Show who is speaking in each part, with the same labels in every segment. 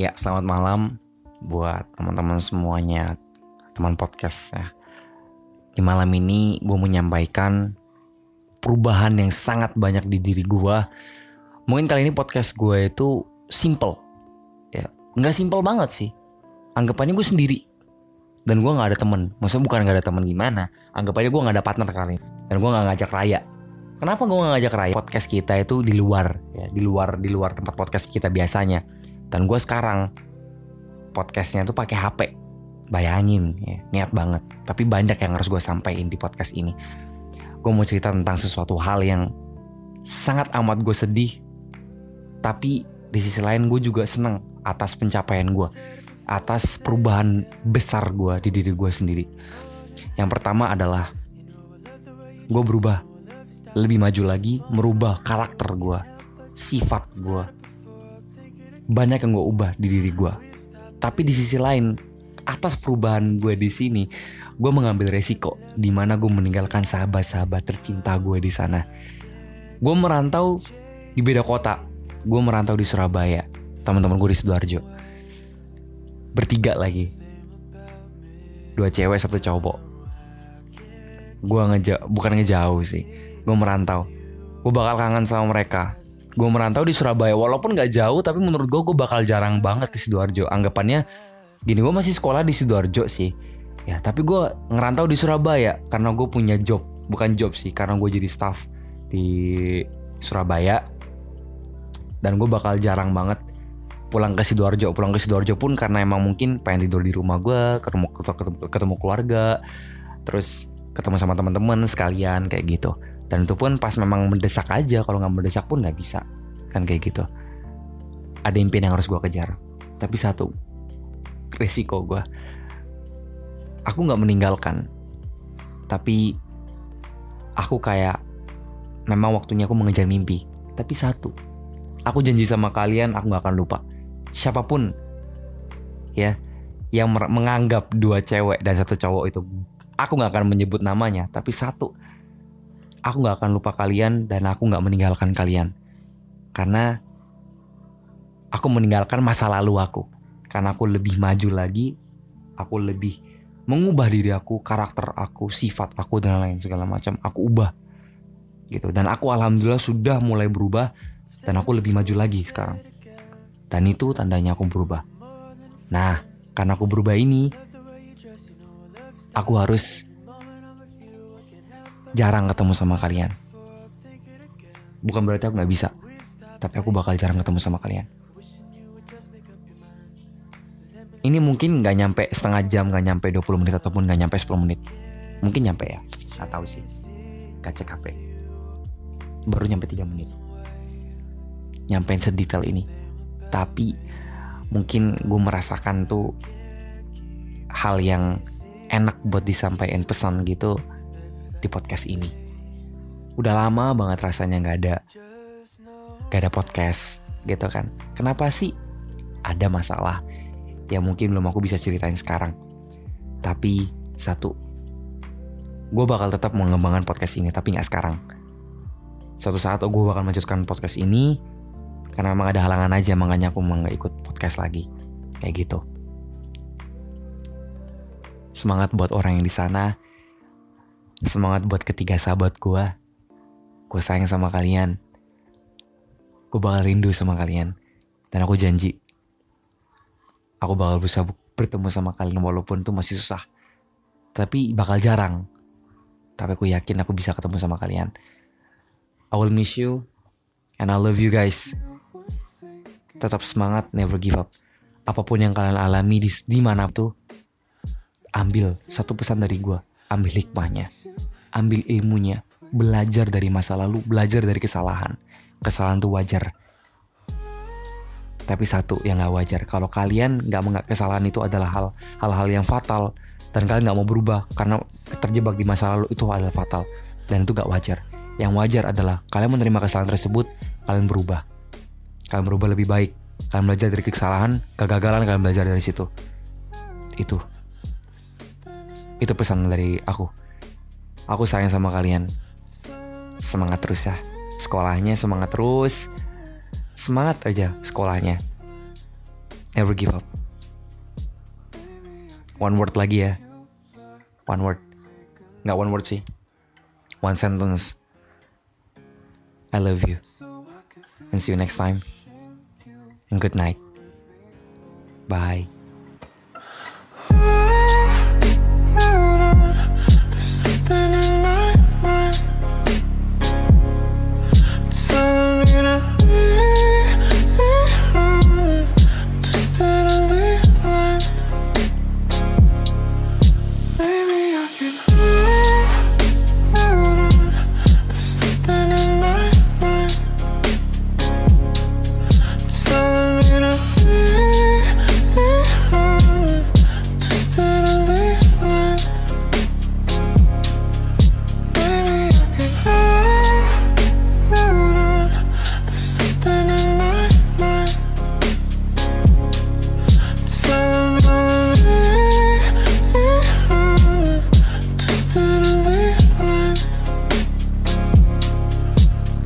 Speaker 1: Ya, selamat malam buat teman-teman semuanya, teman podcast ya. Di malam ini gue menyampaikan perubahan yang sangat banyak di diri gue. Mungkin kali ini podcast gue itu simple, ya, nggak simple banget sih. Anggapannya gue sendiri dan gue nggak ada temen. Maksudnya bukan nggak ada temen gimana? Anggapannya gue nggak ada partner kali ini. dan gue nggak ngajak Raya. Kenapa gue nggak ngajak Raya? Podcast kita itu di luar, ya, di luar, di luar tempat podcast kita biasanya dan gue sekarang podcastnya tuh pakai HP bayangin ya niat banget. Tapi banyak yang harus gue sampaikan di podcast ini. Gue mau cerita tentang sesuatu hal yang sangat amat gue sedih. Tapi di sisi lain gue juga seneng atas pencapaian gue atas perubahan besar gue di diri gue sendiri. Yang pertama adalah gue berubah. Lebih maju lagi merubah karakter gue sifat gue banyak yang gue ubah di diri gue. Tapi di sisi lain, atas perubahan gue di sini, gue mengambil resiko di mana gue meninggalkan sahabat-sahabat tercinta gue di sana. Gue merantau di beda kota. Gue merantau di Surabaya. Teman-teman gue di sidoarjo. Bertiga lagi. Dua cewek, satu cowok. Gue ngejauh, bukan ngejauh sih. Gue merantau. Gue bakal kangen sama mereka gue merantau di Surabaya. Walaupun gak jauh tapi menurut gue gue bakal jarang banget ke sidoarjo. Anggapannya gini gue masih sekolah di sidoarjo sih. Ya tapi gue ngerantau di Surabaya karena gue punya job. Bukan job sih karena gue jadi staff di Surabaya. Dan gue bakal jarang banget pulang ke sidoarjo. Pulang ke sidoarjo pun karena emang mungkin pengen tidur di rumah gue ketemu ketemu, ketemu keluarga. Terus ketemu sama teman-teman sekalian kayak gitu. Dan itu pun pas memang mendesak aja kalau nggak mendesak pun nggak bisa kan kayak gitu. Ada impian yang harus gue kejar. Tapi satu risiko gue aku nggak meninggalkan. Tapi aku kayak memang waktunya aku mengejar mimpi. Tapi satu aku janji sama kalian aku nggak akan lupa. Siapa pun ya yang menganggap dua cewek dan satu cowok itu aku nggak akan menyebut namanya tapi satu aku nggak akan lupa kalian dan aku nggak meninggalkan kalian. Karena aku meninggalkan masa lalu aku. Karena aku lebih maju lagi aku lebih mengubah diri aku karakter aku sifat aku dan lain segala macam. Aku ubah gitu. Dan aku alhamdulillah sudah mulai berubah dan aku lebih maju lagi sekarang. Dan itu tandanya aku berubah. Nah karena aku berubah ini aku harus jarang ketemu sama kalian. Bukan berarti aku nggak bisa, tapi aku bakal jarang ketemu sama kalian. Ini mungkin nggak nyampe setengah jam, nggak nyampe 20 menit ataupun nggak nyampe 10 menit. Mungkin nyampe ya, nggak tahu sih. Gak cek HP. Baru nyampe 3 menit. Nyampein sedetail ini. Tapi mungkin gue merasakan tuh hal yang enak buat disampaikan pesan gitu di podcast ini. Udah lama banget rasanya nggak ada gak ada podcast gitu kan. Kenapa sih? Ada masalah yang mungkin belum aku bisa ceritain sekarang. Tapi satu, gue bakal tetap mengembangkan podcast ini tapi nggak sekarang. Suatu saat gue bakal melanjutkan podcast ini karena memang ada halangan aja makanya aku mau nggak ikut podcast lagi kayak gitu. Semangat buat orang yang di sana Semangat buat ketiga sahabat gue. Gue sayang sama kalian. Gue bakal rindu sama kalian. Dan aku janji. Aku bakal berusaha bertemu sama kalian walaupun itu masih susah. Tapi bakal jarang. Tapi aku yakin aku bisa ketemu sama kalian. I will miss you. And I love you guys. Tetap semangat, never give up. Apa pun yang kalian alami di, di mana tuh, ambil satu pesan dari gue ambil hikmahnya, ambil ilmunya, belajar dari masa lalu, belajar dari kesalahan. Kesalahan itu wajar. Tapi satu yang gak wajar, kalau kalian gak menganggap kesalahan itu adalah hal hal-hal yang fatal dan kalian gak mau berubah karena terjebak di masa lalu itu adalah fatal dan itu gak wajar. Yang wajar adalah kalian menerima kesalahan tersebut, kalian berubah. Kalian berubah lebih baik. Kalian belajar dari kesalahan, kegagalan kalian belajar dari situ. Itu itu pesan dari aku. Aku sayang sama kalian. Semangat terus ya. Sekolahnya semangat terus. Semangat aja sekolahnya.
Speaker 2: Never give up. One word lagi ya. One word. Nggak one word sih. One sentence. I love you. And see you next time. And good night. Bye.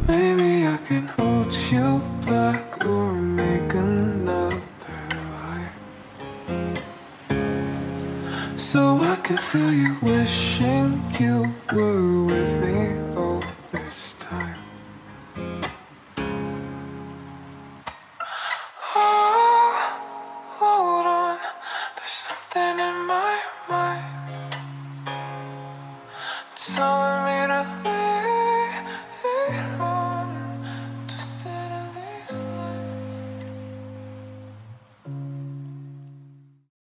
Speaker 3: Maybe I can hold you back or make another lie. So I can feel you wishing you were with me all this time.